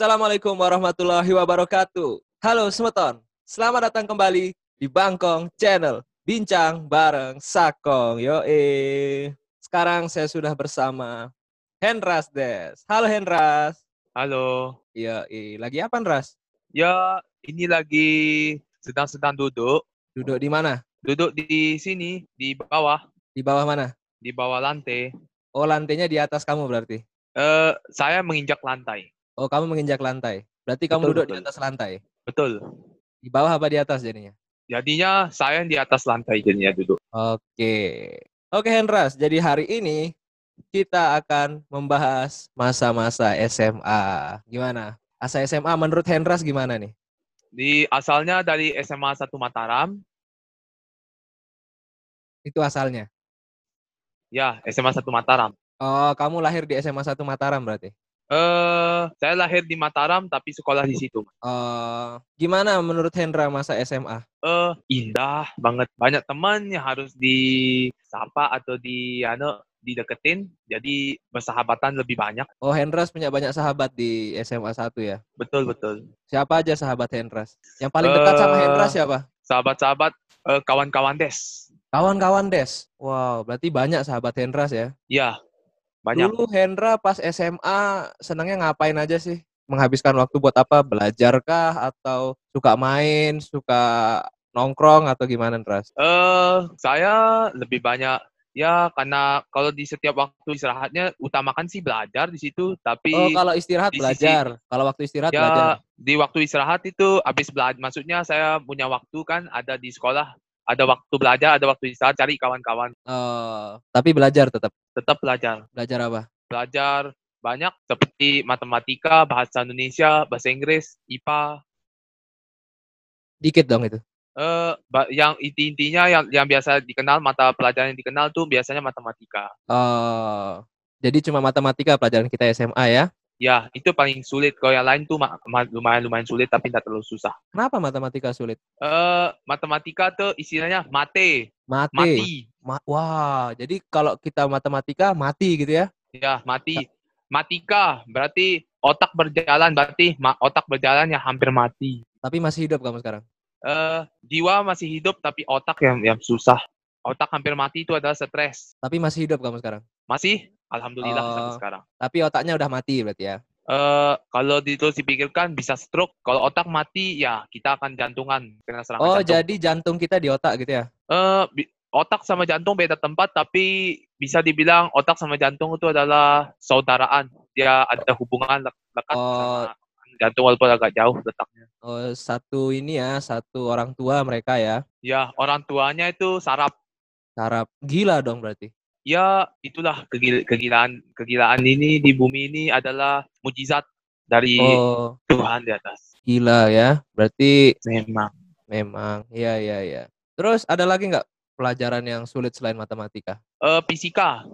Assalamualaikum warahmatullahi wabarakatuh. Halo Semeton, selamat datang kembali di Bangkong Channel. Bincang bareng Sakong, yo Sekarang saya sudah bersama Henras Des. Halo Henras. Halo. Iya, lagi apa Ras? Ya, ini lagi sedang-sedang duduk. Duduk di mana? Duduk di sini, di bawah. Di bawah mana? Di bawah lantai. Oh, lantainya di atas kamu berarti? Eh, uh, saya menginjak lantai. Oh, kamu menginjak lantai. Berarti kamu betul, duduk betul. di atas lantai? Betul. Di bawah apa di atas jadinya? Jadinya saya di atas lantai jadinya duduk. Oke. Oke, Hendras. Jadi hari ini kita akan membahas masa-masa SMA. Gimana? Asa SMA menurut Hendras gimana nih? Di asalnya dari SMA 1 Mataram. Itu asalnya? Ya, SMA 1 Mataram. Oh, kamu lahir di SMA 1 Mataram berarti? Uh, saya lahir di Mataram tapi sekolah di situ. Uh, gimana menurut Hendra masa SMA? Uh, indah banget. Banyak teman yang harus disapa atau di ano dideketin, jadi bersahabatan lebih banyak. Oh, Hendras punya banyak sahabat di SMA 1 ya? Betul, betul. Siapa aja sahabat Hendras? Yang paling dekat uh, sama Hendras siapa? Sahabat-sahabat uh, kawan-kawan Des. Kawan-kawan Des. Wow, berarti banyak sahabat Hendras ya? Iya, banyak. Dulu Hendra pas SMA senangnya ngapain aja sih? Menghabiskan waktu buat apa? Belajar kah atau suka main, suka nongkrong atau gimana, Ras? Eh, uh, saya lebih banyak ya karena kalau di setiap waktu istirahatnya utamakan sih belajar di situ, tapi Oh, kalau istirahat belajar. Sisi, kalau waktu istirahat ya, belajar. di waktu istirahat itu habis belajar maksudnya saya punya waktu kan ada di sekolah ada waktu belajar, ada waktu istirahat, cari kawan-kawan. Uh, tapi belajar tetap? Tetap belajar. Belajar apa? Belajar banyak seperti matematika, bahasa Indonesia, bahasa Inggris, IPA. Dikit dong itu? Uh, yang inti-intinya yang yang biasa dikenal mata pelajaran yang dikenal tuh biasanya matematika. Uh, jadi cuma matematika pelajaran kita SMA ya? Ya, itu paling sulit. Kalau yang lain tuh lumayan lumayan sulit tapi tidak terlalu susah. Kenapa matematika sulit? Eh, uh, matematika tuh istilahnya mate. Mate. Mati. Ma Wah, jadi kalau kita matematika mati gitu ya? Ya, mati. Matika berarti otak berjalan, berarti otak berjalan yang hampir mati. Tapi masih hidup kamu sekarang? Eh, uh, jiwa masih hidup tapi otak yang yang susah. Otak hampir mati itu adalah stres. Tapi masih hidup kamu sekarang? Masih. Alhamdulillah oh, sampai sekarang. Tapi otaknya udah mati berarti ya? Uh, kalau terus dipikirkan bisa stroke. Kalau otak mati ya kita akan jantungan kena serangan Oh, jantung. jadi jantung kita di otak gitu ya? Uh, otak sama jantung beda tempat tapi bisa dibilang otak sama jantung itu adalah saudaraan. Dia ada hubungan lekat oh. sama jantung walaupun agak jauh letaknya. Oh, satu ini ya, satu orang tua mereka ya? Ya, orang tuanya itu sarap. Sarap. Gila dong berarti ya itulah kegil kegilaan kegilaan ini di bumi ini adalah mujizat dari oh. Tuhan di atas. Gila ya, berarti memang memang iya iya iya. Terus ada lagi nggak pelajaran yang sulit selain matematika? Uh, fisika.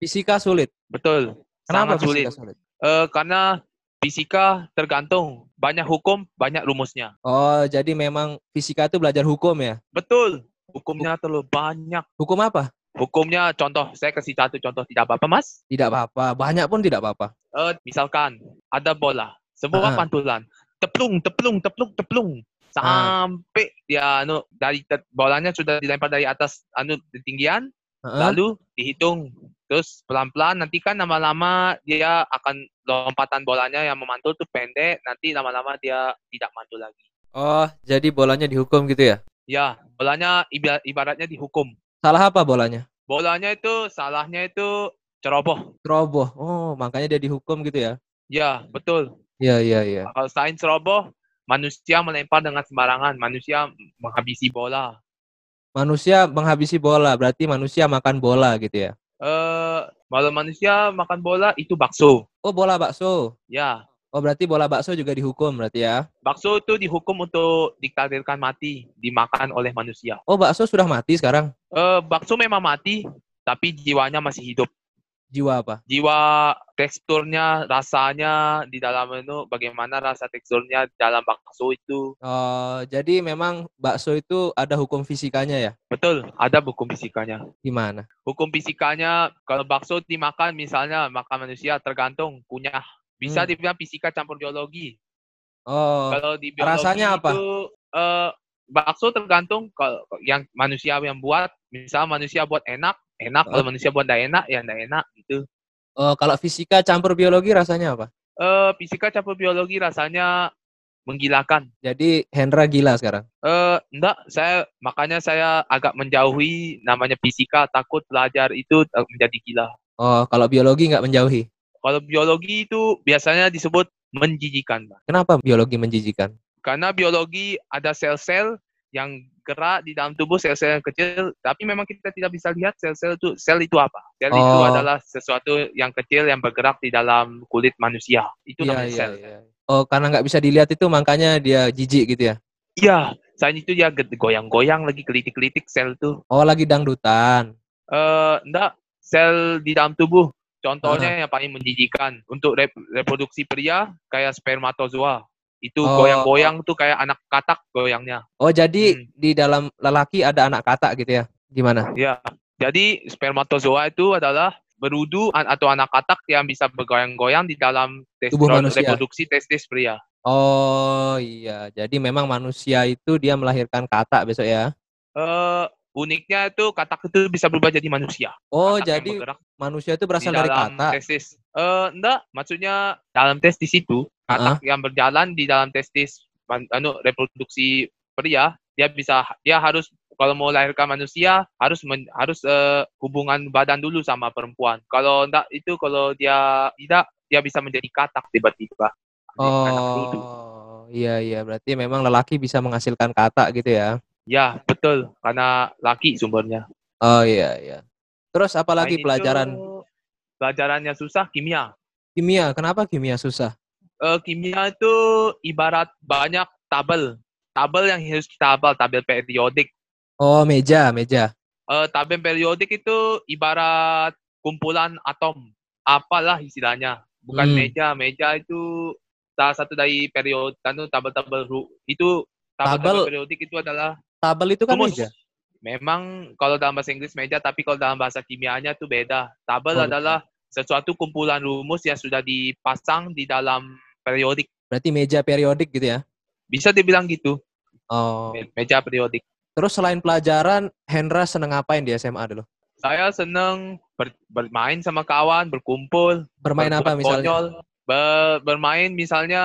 Fisika sulit. Betul. Kenapa Sangat fisika sulit? sulit? Uh, karena fisika tergantung banyak hukum banyak rumusnya. Oh jadi memang fisika itu belajar hukum ya? Betul. Hukumnya terlalu banyak. Hukum apa? Hukumnya contoh, saya kasih satu contoh tidak apa-apa mas? Tidak apa-apa, banyak pun tidak apa-apa. Uh, misalkan ada bola, sebuah uh pantulan, teplung, teplung, teplung, teplung, sampai uh. dia anu dari bolanya sudah dilempar dari atas anu ketinggian, uh lalu dihitung, terus pelan-pelan nanti kan lama-lama dia akan lompatan bolanya yang memantul tuh pendek, nanti lama-lama dia tidak mantul lagi. Oh, jadi bolanya dihukum gitu ya? Ya, bolanya ibaratnya dihukum. Salah apa bolanya? Bolanya itu salahnya itu ceroboh. Ceroboh. Oh, makanya dia dihukum gitu ya? Ya, betul. Iya, iya, iya. Kalau selain ceroboh, manusia melempar dengan sembarangan. Manusia menghabisi bola. Manusia menghabisi bola, berarti manusia makan bola gitu ya? Eh, kalau manusia makan bola itu bakso. Oh, bola bakso. Ya. Oh berarti bola bakso juga dihukum berarti ya? Bakso itu dihukum untuk ditakdirkan mati, dimakan oleh manusia. Oh bakso sudah mati sekarang? Uh, bakso memang mati, tapi jiwanya masih hidup. Jiwa apa? Jiwa teksturnya, rasanya di dalam itu bagaimana rasa teksturnya dalam bakso itu. Oh, jadi memang bakso itu ada hukum fisikanya ya? Betul, ada hukum fisikanya. Gimana? Hukum fisikanya kalau bakso dimakan misalnya makan manusia tergantung kunyah bisa Hmm. dibilang fisika campur biologi. Oh, Kalau di biologi rasanya apa? itu eh, bakso tergantung kalau yang manusia yang buat. Misal manusia buat enak, enak. Kalau manusia buat tidak enak, ya tidak enak gitu. oh, kalau fisika campur biologi rasanya apa? Eh, fisika campur biologi rasanya menggilakan. Jadi Hendra gila sekarang. Eh, enggak, saya makanya saya agak menjauhi namanya fisika, takut belajar itu eh, menjadi gila. Oh, kalau biologi nggak menjauhi. Kalau biologi itu biasanya disebut menjijikan, Pak. Kenapa biologi menjijikan? Karena biologi ada sel-sel yang gerak di dalam tubuh sel-sel yang kecil, tapi memang kita tidak bisa lihat sel-sel itu sel itu apa. Sel itu Oh. adalah sesuatu yang kecil yang bergerak di dalam kulit manusia. Itu Iya, namanya iya, sel. iya. Oh, karena nggak bisa dilihat itu makanya dia jijik gitu ya? Iya, selain itu dia ge- goyang-goyang lagi kelitik-kelitik sel itu. Oh, lagi dangdutan. Eh, enggak, sel di dalam tubuh. Contohnya yang paling menjijikan untuk rep- reproduksi pria kayak spermatozoa. Itu Oh. goyang-goyang tuh kayak anak katak goyangnya. Oh, jadi Hmm. di dalam lelaki ada anak katak gitu ya? Gimana? Ya. Jadi spermatozoa itu adalah berudu atau anak katak yang bisa bergoyang-goyang di dalam Tubuh manusia. reproduksi testis pria. Oh, iya. Jadi memang manusia itu dia melahirkan katak besok ya? Eh, uniknya itu katak itu bisa berubah jadi manusia. Oh, Katak jadi manusia itu di berasal dari katak. testis. Eh, enggak, maksudnya dalam testis itu katak yang berjalan di dalam testis anu reproduksi pria, dia bisa dia harus kalau mau lahirkan manusia harus men- harus eh, hubungan badan dulu sama perempuan. Kalau enggak itu kalau dia tidak dia bisa menjadi katak tiba-tiba. Oh, iya iya. Berarti memang lelaki bisa menghasilkan katak gitu ya? Ya, betul. Karena laki sumbernya. Oh, iya iya. Terus apa lagi Selain pelajaran itu, pelajarannya susah kimia. kimia? Kenapa kimia susah? Eh, kimia itu ibarat banyak tabel. Tabel yang harus kita hafal, tabel periodik. Oh, meja, meja. Eh, tabel periodik itu ibarat kumpulan atom. Apalah istilahnya. Bukan Hmm. meja. Meja itu salah satu dari periode, kan tabel-tabel itu tabel, Tabel- periodik itu adalah Tabel itu kan meja. Memang kalau dalam bahasa Inggris meja, tapi kalau dalam bahasa kimianya itu beda. Tabel Oh, adalah sesuatu kumpulan rumus yang sudah dipasang di dalam periodik. Berarti meja periodik gitu ya? Bisa dibilang gitu, Oh. me- meja periodik. Terus selain pelajaran, Hendra seneng ngapain di SMA dulu? Saya seneng ber- bermain sama kawan, berkumpul, Bermain apa berbuat misalnya? konyol. Be- bermain misalnya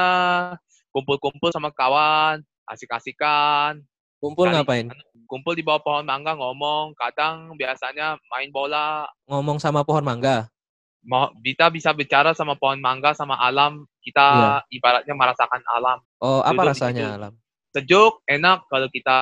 kumpul-kumpul sama kawan, asik-asikan, Kumpul Kali- ngapain? kumpul di bawah pohon mangga ngomong, kadang biasanya main bola, Ngomong sama pohon mangga. mau kita bisa bicara sama pohon mangga sama alam kita Iya. ibaratnya merasakan alam Oh, apa Duduk rasanya alam? sejuk enak kalau kita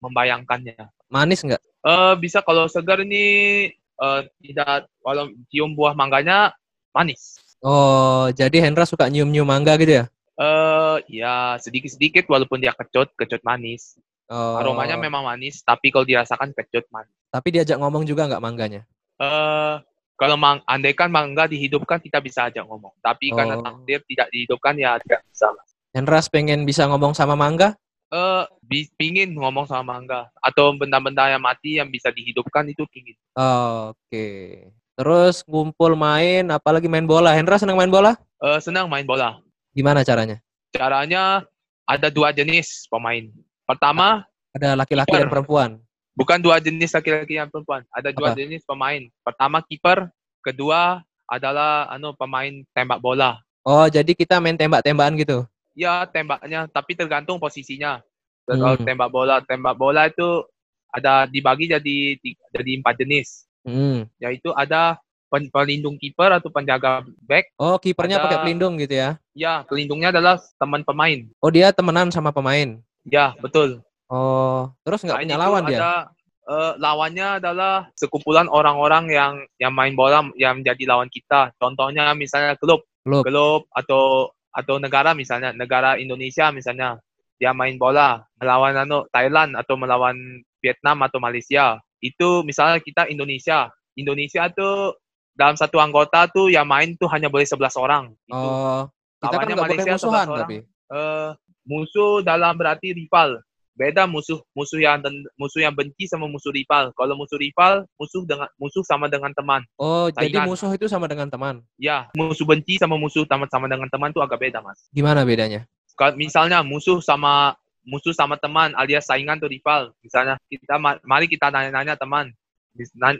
membayangkannya Manis nggak? eh bisa kalau segar ini eh, tidak kalau cium buah mangganya manis Oh, jadi Hendra suka nyium-nyium mangga gitu ya? eh ya sedikit sedikit walaupun dia kecut kecut manis Oh. aromanya memang manis tapi kalau dirasakan kecut manis Tapi diajak ngomong juga nggak mangganya? eh kalau mang andaikan mangga dihidupkan kita bisa ajak ngomong tapi karena Oh. takdir tidak dihidupkan ya tidak bisa Hendra pengen bisa ngomong sama mangga? eh bi- pingin ngomong sama mangga atau benda-benda yang mati yang bisa dihidupkan itu pingin. Oke. Terus ngumpul main, apalagi main bola. Hendra senang main bola? Eh senang main bola. Gimana caranya? Caranya ada dua jenis pemain. Pertama, Ada laki-laki dan perempuan. bukan dua jenis laki-laki dan perempuan. Ada dua Apa? jenis pemain. Pertama kiper, kedua adalah anu pemain tembak bola. Oh, jadi kita main tembak-tembakan gitu. Ya tembaknya, tapi tergantung posisinya. Kalau Hmm. tembak bola, tembak bola itu ada dibagi jadi jadi empat jenis. Hmm. Yaitu ada pen- pelindung kiper atau penjaga back Oh, kipernya pakai pelindung gitu ya? Ya, pelindungnya adalah teman pemain. Oh, dia temenan sama pemain. Ya, betul. Oh, terus nggak Selain punya lawan dia? ada, eh, lawannya adalah sekumpulan orang-orang yang yang main bola yang menjadi lawan kita. Contohnya misalnya klub, Klub. klub atau atau negara misalnya, negara Indonesia misalnya dia main bola melawan anu Thailand atau melawan Vietnam atau Malaysia. Itu misalnya kita Indonesia. Indonesia tuh dalam satu anggota tuh yang main tuh hanya boleh 11 orang. Itu Oh, kita kan nggak boleh Malaysia musuhan 11 orang. tapi. eh, musuh dalam berarti rival. beda musuh musuh yang musuh yang benci sama musuh rival. Kalau musuh rival, musuh dengan musuh sama dengan teman. Oh, Saingan. jadi musuh itu sama dengan teman? Ya, musuh benci sama musuh sama sama dengan teman itu agak beda, Mas. Gimana bedanya? Kalau misalnya musuh sama musuh sama teman alias saingan atau rival. Misalnya kita mari kita nanya-nanya teman,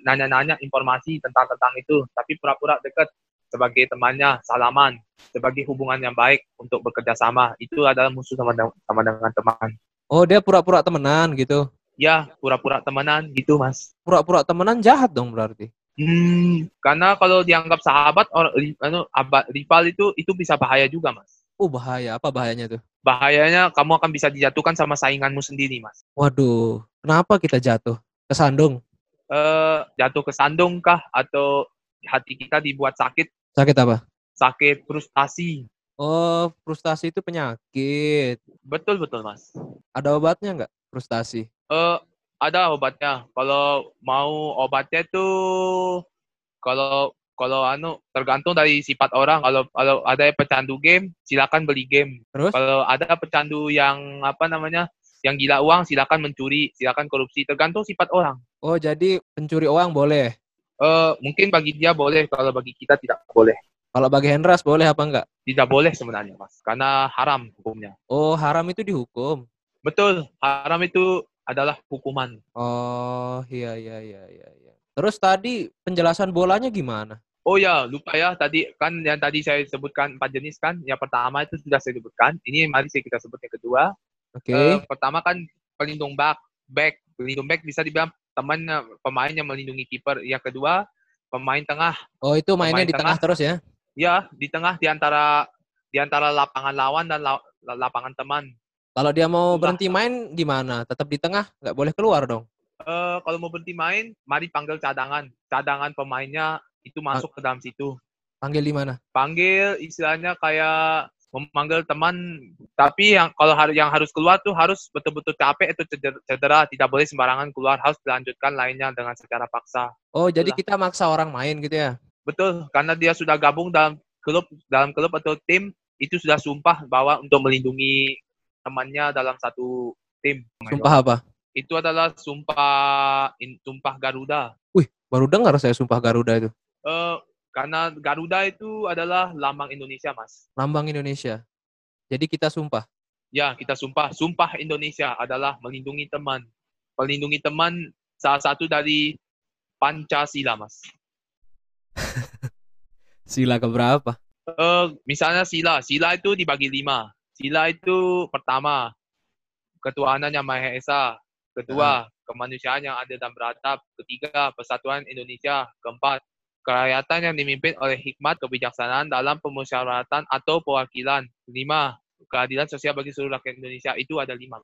nanya-nanya informasi tentang tentang itu, tapi pura-pura dekat sebagai temannya, salaman, sebagai hubungan yang baik untuk bekerja sama. Itu adalah musuh sama, sama dengan teman. Oh, dia pura-pura temenan gitu. Ya, pura-pura temenan gitu, Mas. Pura-pura temenan jahat dong berarti. Hmm, karena kalau dianggap sahabat or anu rival itu itu bisa bahaya juga, Mas. Oh, bahaya. Apa bahayanya tuh? Bahayanya kamu akan bisa dijatuhkan sama sainganmu sendiri, Mas. Waduh, kenapa kita jatuh? Kesandung? Eh, uh, jatuh ke sandung kah atau hati kita dibuat sakit? Sakit apa? Sakit frustasi. Oh, frustasi itu penyakit. Betul betul mas. Ada obatnya nggak frustasi? Eh uh, ada obatnya. Kalau mau obatnya itu kalau kalau anu tergantung dari sifat orang. Kalau kalau ada yang pecandu game, silakan beli game. Terus? Kalau ada pecandu yang apa namanya, yang gila uang, silakan mencuri, silakan korupsi. Tergantung sifat orang. Oh, jadi pencuri uang boleh? Eh, uh, mungkin bagi dia boleh, kalau bagi kita tidak boleh. Kalau bagi Hendras boleh apa enggak? Tidak boleh sebenarnya, Mas. Karena haram hukumnya. Oh, haram itu dihukum. Betul, haram itu adalah hukuman. Oh, iya iya iya iya iya. Terus tadi penjelasan bolanya gimana? Oh ya, lupa ya tadi kan yang tadi saya sebutkan empat jenis kan. Yang pertama itu sudah saya sebutkan. Ini mari saya kita sebut yang kedua. Oke. Okay. Uh, pertama kan pelindung back, back. Pelindung back bisa dibilang temannya pemain yang melindungi kiper. Yang kedua pemain tengah. Oh, itu mainnya pemain di tengah, tengah terus ya? Ya, di tengah di antara di antara lapangan lawan dan la, lapangan teman. Kalau dia mau berhenti main gimana? Tetap di tengah, nggak boleh keluar dong? Uh, kalau mau berhenti main, mari panggil cadangan. Cadangan pemainnya itu masuk ke dalam situ. Panggil di mana? Panggil istilahnya kayak memanggil teman tapi yang kalau yang harus keluar tuh harus betul-betul capek itu cedera, cedera tidak boleh sembarangan keluar harus dilanjutkan lainnya dengan secara paksa oh jadi kita maksa orang main gitu ya Betul, karena dia sudah gabung dalam klub dalam klub atau tim itu sudah sumpah bahwa untuk melindungi temannya dalam satu tim. Sumpah apa? Itu adalah sumpah in, sumpah Garuda. Wih, baru dengar saya sumpah Garuda itu. Uh, karena Garuda itu adalah lambang Indonesia, Mas. Lambang Indonesia. Jadi kita sumpah. Ya, kita sumpah. Sumpah Indonesia adalah melindungi teman. Melindungi teman salah satu dari Pancasila, Mas. sila keberapa? Uh, misalnya sila, sila itu dibagi lima. Sila itu pertama, ketuhanan yang Maha Esa. Kedua, uh. kemanusiaan yang adil dan beratap. Ketiga, persatuan Indonesia. Keempat, kerakyatan yang dipimpin oleh hikmat kebijaksanaan dalam pemusyawaratan atau perwakilan. Lima, keadilan sosial bagi seluruh rakyat Indonesia. Itu ada lima.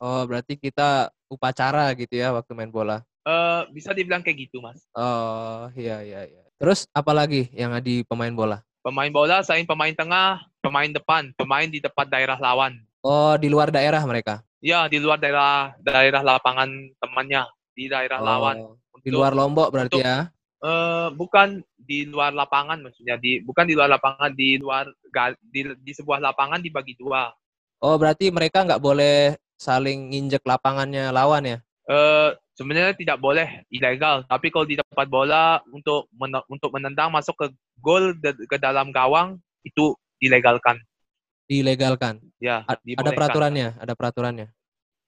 Oh, berarti kita upacara gitu ya waktu main bola? Uh, bisa dibilang kayak gitu, Mas. Oh, iya, iya, iya. Terus apalagi yang di pemain bola? Pemain bola selain pemain tengah, pemain depan, pemain di depan daerah lawan. Oh, di luar daerah mereka? Ya, di luar daerah daerah lapangan temannya, di daerah oh, lawan. Untuk, di luar Lombok berarti untuk, ya? Uh, bukan di luar lapangan maksudnya, di bukan di luar lapangan, di luar di, di sebuah lapangan dibagi dua. Oh, berarti mereka nggak boleh saling nginjek lapangannya lawan ya? Uh, sebenarnya tidak boleh ilegal. Tapi kalau di tempat bola untuk men untuk menendang masuk ke gol ke dalam gawang itu dilegalkan. Dilegalkan? Ya A ada peraturannya? Ada peraturannya?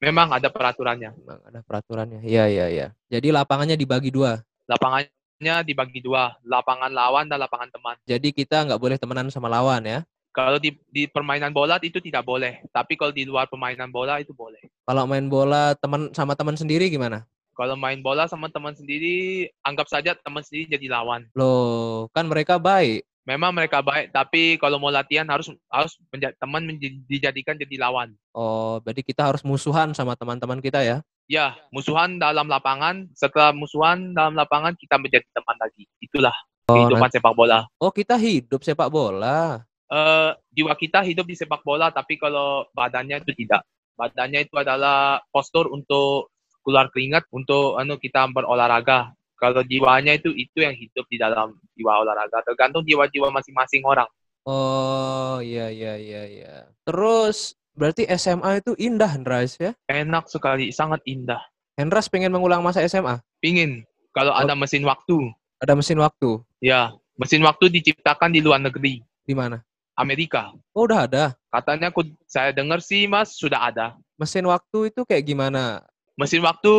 Memang ada peraturannya. Memang ada peraturannya. Iya iya iya. Jadi lapangannya dibagi dua? Lapangannya dibagi dua lapangan lawan dan lapangan teman jadi kita nggak boleh temenan sama lawan ya kalau di, di permainan bola itu tidak boleh, tapi kalau di luar permainan bola itu boleh. Kalau main bola teman sama teman sendiri gimana? Kalau main bola sama teman sendiri, anggap saja teman sendiri jadi lawan. Loh, kan mereka baik. Memang mereka baik, tapi kalau mau latihan harus harus teman dijadikan jadi lawan. Oh, berarti kita harus musuhan sama teman-teman kita ya? Ya, musuhan dalam lapangan. Setelah musuhan dalam lapangan, kita menjadi teman lagi. Itulah oh, kehidupan nanti. sepak bola. Oh, kita hidup sepak bola. Uh, jiwa kita hidup di sepak bola, tapi kalau badannya itu tidak. Badannya itu adalah postur untuk keluar keringat untuk anu kita berolahraga. Kalau jiwanya itu itu yang hidup di dalam jiwa olahraga. Tergantung jiwa-jiwa masing-masing orang. Oh iya iya iya iya. Terus Berarti SMA itu indah, Hendras ya? Enak sekali, sangat indah. Hendras pengen mengulang masa SMA? Pingin. Kalau Oh. ada mesin waktu. Ada mesin waktu. Ya, mesin waktu diciptakan di luar negeri. Di mana? Amerika. Oh, udah ada. Katanya aku, saya dengar sih, Mas, sudah ada. Mesin waktu itu kayak gimana? Mesin waktu,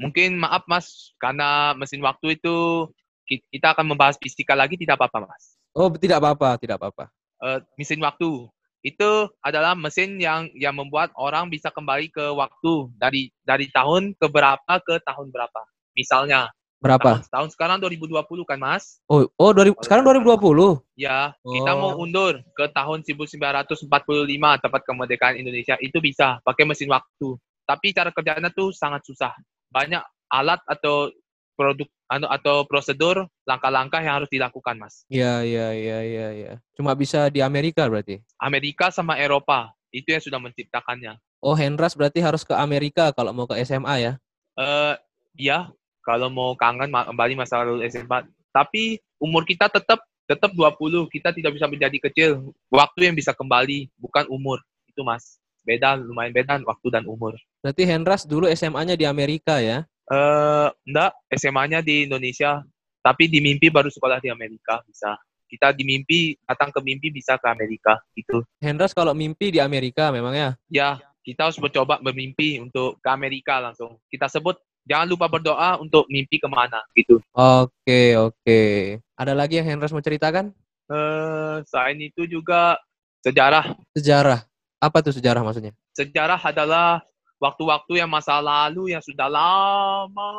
mungkin maaf, Mas, karena mesin waktu itu ki- kita akan membahas fisika lagi, tidak apa-apa, Mas. Oh, tidak apa-apa, tidak apa-apa. Eh, mesin waktu itu adalah mesin yang yang membuat orang bisa kembali ke waktu dari dari tahun ke berapa ke tahun berapa. Misalnya, Berapa? tahun, tahun sekarang 2020 kan, Mas? Oh, oh 2000, sekarang 2020. Ya, kita mau Oh. undur ke tahun 1945 tempat kemerdekaan Indonesia itu bisa pakai mesin waktu. Tapi cara kerjanya tuh sangat susah. Banyak alat atau produk anu atau prosedur langkah-langkah yang harus dilakukan, Mas. Iya, iya, iya, iya, iya. Cuma bisa di Amerika berarti. Amerika sama Eropa itu yang sudah menciptakannya. Oh, Hendras berarti harus ke Amerika kalau mau ke SMA ya. Eh, iya, kalau mau kangen kembali masa lalu SMA. Tapi umur kita tetap tetap 20. Kita tidak bisa menjadi kecil. Waktu yang bisa kembali, bukan umur. Itu, Mas. Beda, lumayan beda waktu dan umur. Berarti Hendras dulu SMA-nya di Amerika ya. Eh, enggak, SMA-nya di Indonesia. Tapi di mimpi baru sekolah di Amerika bisa. Kita di mimpi, datang ke mimpi bisa ke Amerika. Gitu. Hendras kalau mimpi di Amerika memang ya. Ya, kita harus mencoba bermimpi untuk ke Amerika langsung. Kita sebut, jangan lupa berdoa untuk mimpi ke mana. Gitu. Oke, oke. Ada lagi yang Hendras mau ceritakan? Eh, selain itu juga sejarah. Sejarah. Apa tuh sejarah maksudnya? Sejarah adalah waktu-waktu yang masa lalu yang sudah lama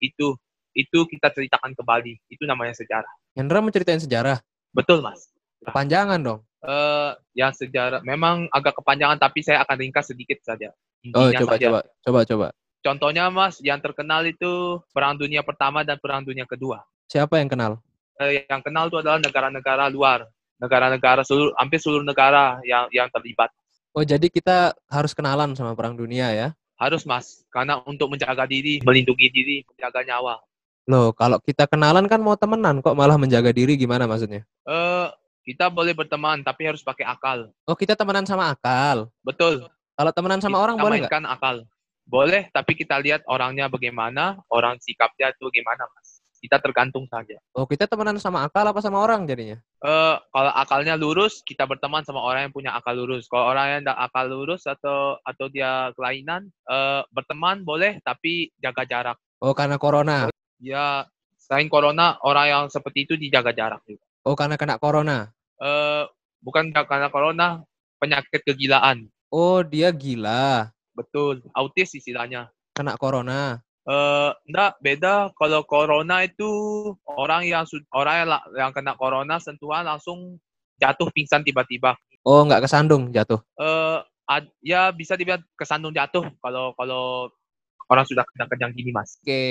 itu itu kita ceritakan kembali. Itu namanya sejarah. Hendra mau ceritain sejarah. Betul, Mas. Kepanjangan dong. Eh, yang sejarah memang agak kepanjangan tapi saya akan ringkas sedikit saja. Oh, coba, saja. coba, coba, coba. Contohnya, Mas, yang terkenal itu Perang Dunia Pertama dan Perang Dunia Kedua. Siapa yang kenal? Eh, yang kenal itu adalah negara-negara luar, negara-negara seluruh hampir seluruh negara yang yang terlibat. Oh, jadi kita harus kenalan sama Perang Dunia ya? Harus, Mas, karena untuk menjaga diri, melindungi diri, menjaga nyawa. Loh, kalau kita kenalan kan mau temenan, kok malah menjaga diri gimana maksudnya? Eh, kita boleh berteman tapi harus pakai akal. Oh, kita temenan sama akal. Betul. Kalau temenan sama Kita orang boleh nggak? mainkan akal. Boleh, tapi kita lihat orangnya bagaimana, orang sikapnya itu bagaimana, Mas. Kita tergantung saja. Oh, kita temenan sama akal apa sama orang jadinya? Eh, kalau akalnya lurus, kita berteman sama orang yang punya akal lurus. Kalau orang yang tidak akal lurus atau atau dia kelainan, eh, berteman boleh, tapi jaga jarak. Oh, karena corona. Ya, selain corona, orang yang seperti itu dijaga jarak juga. Oh, karena kena corona. Eh, bukan karena corona, penyakit kegilaan. Oh, dia gila. Betul, autis istilahnya. Kena corona. Eh, enggak, beda. Kalau corona itu orang yang orang yang, yang kena corona sentuhan langsung jatuh pingsan tiba-tiba. Oh, nggak kesandung jatuh. Eh, ad- ya bisa dibilang kesandung jatuh kalau kalau orang sudah kena kejang gini, Mas. Oke.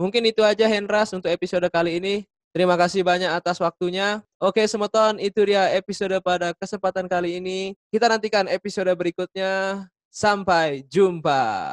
Mungkin itu aja Hendras untuk episode kali ini. Terima kasih banyak atas waktunya. Oke, Semeton, itu dia episode pada kesempatan kali ini. Kita nantikan episode berikutnya. Sampai jumpa.